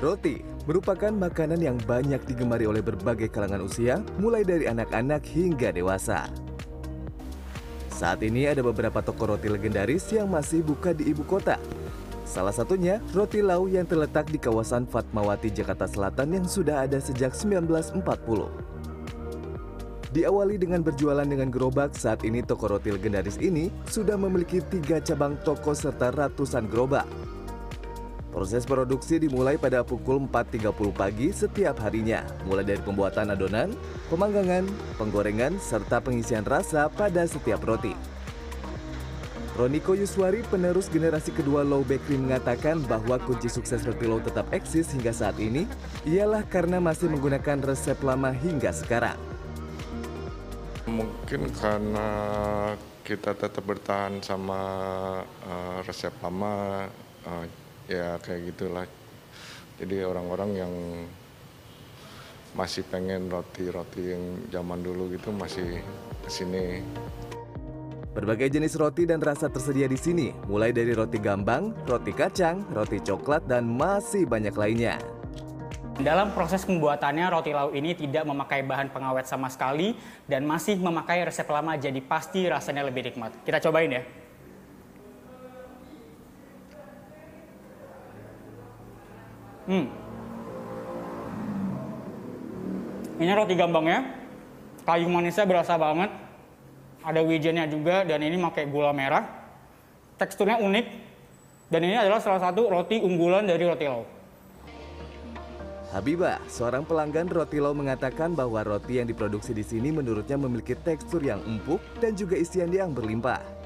Roti merupakan makanan yang banyak digemari oleh berbagai kalangan usia, mulai dari anak-anak hingga dewasa. Saat ini ada beberapa toko roti legendaris yang masih buka di ibu kota. Salah satunya Roti Lau yang terletak di kawasan Fatmawati, Jakarta Selatan yang sudah ada sejak 1940. Diawali dengan berjualan dengan gerobak, saat ini toko roti legendaris ini sudah memiliki tiga cabang toko serta ratusan gerobak. Proses produksi dimulai pada pukul 4.30 pagi setiap harinya, mulai dari pembuatan adonan, pemanggangan, penggorengan, serta pengisian rasa pada setiap roti. Roniko Yuswari, penerus generasi kedua Low Bakery mengatakan bahwa kunci sukses roti Low tetap eksis hingga saat ini ialah karena masih menggunakan resep lama hingga sekarang. Mungkin karena kita tetap bertahan sama uh, resep lama, uh, ya kayak gitulah jadi orang-orang yang masih pengen roti-roti yang zaman dulu gitu masih ke sini. Berbagai jenis roti dan rasa tersedia di sini, mulai dari roti gambang, roti kacang, roti coklat, dan masih banyak lainnya. Dalam proses pembuatannya, roti lau ini tidak memakai bahan pengawet sama sekali dan masih memakai resep lama, jadi pasti rasanya lebih nikmat. Kita cobain ya. Hmm. Ini roti gambangnya, kayu manisnya berasa banget. Ada wijennya juga dan ini pakai gula merah. Teksturnya unik dan ini adalah salah satu roti unggulan dari roti lau. Habibah, seorang pelanggan roti lau mengatakan bahwa roti yang diproduksi di sini menurutnya memiliki tekstur yang empuk dan juga isian yang berlimpah.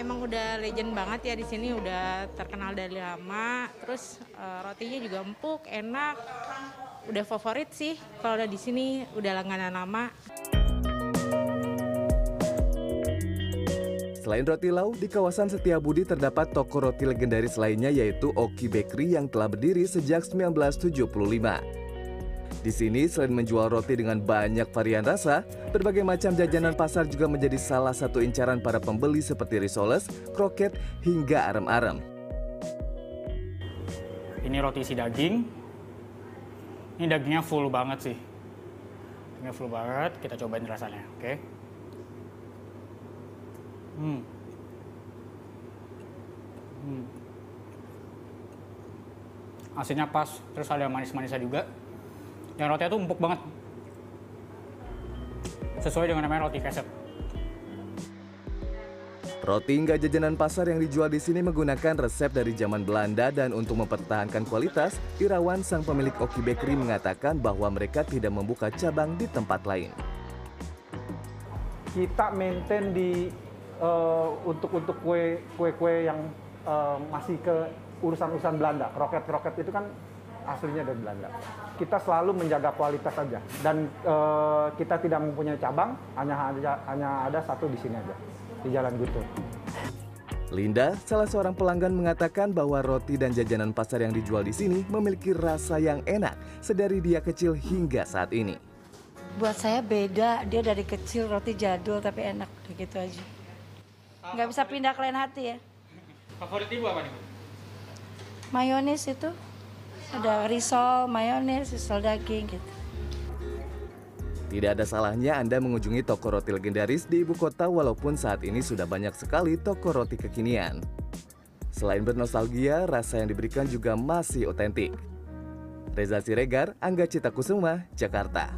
Emang udah legend banget ya di sini udah terkenal dari lama. Terus uh, rotinya juga empuk, enak. Udah favorit sih kalau udah di sini udah langganan lama. Selain roti lau, di kawasan Setiabudi terdapat toko roti legendaris lainnya yaitu Oki Bakery yang telah berdiri sejak 1975. Di sini selain menjual roti dengan banyak varian rasa, berbagai macam jajanan pasar juga menjadi salah satu incaran para pembeli seperti risoles, kroket, hingga arem-arem. Ini roti isi daging. Ini dagingnya full banget sih. Dagingnya full banget. Kita cobain rasanya, oke? Okay? Hmm. Hmm. Asinnya pas, terus ada manis-manisnya juga. Yang rotinya tuh empuk banget. Sesuai dengan namanya roti keset. Roti hingga jajanan pasar yang dijual di sini menggunakan resep dari zaman Belanda dan untuk mempertahankan kualitas, Irawan sang pemilik Oki Bakery mengatakan bahwa mereka tidak membuka cabang di tempat lain. Kita maintain di uh, untuk untuk kue kue kue yang uh, masih ke urusan-urusan Belanda. Kroket-kroket itu kan aslinya dari Belanda. Kita selalu menjaga kualitas saja dan e, kita tidak mempunyai cabang, hanya hanya hanya ada satu di sini aja di Jalan Gutur. Linda, salah seorang pelanggan mengatakan bahwa roti dan jajanan pasar yang dijual di sini memiliki rasa yang enak sedari dia kecil hingga saat ini. Buat saya beda, dia dari kecil roti jadul tapi enak, gitu aja. Nggak bisa pindah ke lain hati ya. Favorit ibu apa nih? Mayonis itu ada risol, mayones, risol daging gitu. Tidak ada salahnya Anda mengunjungi toko roti legendaris di ibu kota walaupun saat ini sudah banyak sekali toko roti kekinian. Selain bernostalgia, rasa yang diberikan juga masih otentik. Reza Siregar, Angga Cita Kusuma, Jakarta.